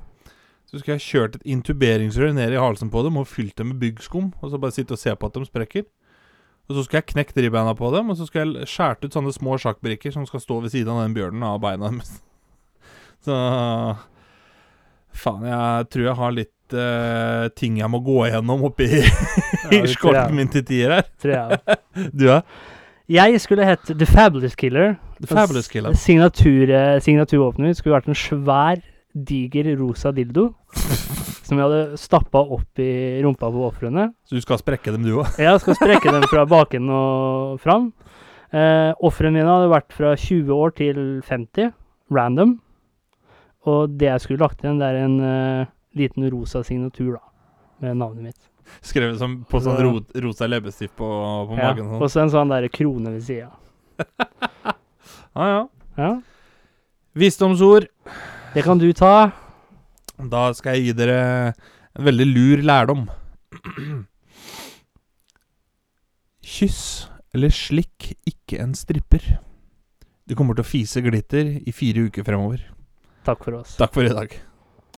Så skulle jeg kjørt et intuberingsrør ned i halsen på dem og fylt dem med byggskum. Og så bare sitte og se på at de sprekker. Og så skal jeg knekt ribbeina på dem, og så skal jeg skjære ut sånne små sjakkbrikker som skal stå ved siden av den bjørnen av beina deres. Så Faen, jeg tror jeg har litt eh, ting jeg må gå gjennom oppi Ja, skolten min til tier her. Tror jeg. Du, ja? Jeg skulle hett The Fabulous Killer. The Fabulous Killer. Signatur, eh, mitt skulle vært en svær, diger rosa dildo. Som jeg hadde stappa opp i rumpa på ofrene. Så du skal sprekke dem, du òg? Jeg skal sprekke dem fra baken og fram. Eh, Ofrene mine hadde vært fra 20 år til 50, random. Og det jeg skulle lagt igjen, det er en eh, liten rosa signatur, da. Med navnet mitt. Skrevet som på sånn Så- ro, rosa leppestift på, på Ja. magen. Og Sånn. så en sånn der krone ved sida. Ah, ja. Ja, Visdomsord. det kan du ta. Da skal jeg gi dere en veldig lur lærdom. Kyss eller slikk ikke en stripper. Du kommer til å fise glitter i fire uker fremover. Takk for oss. Takk for i dag.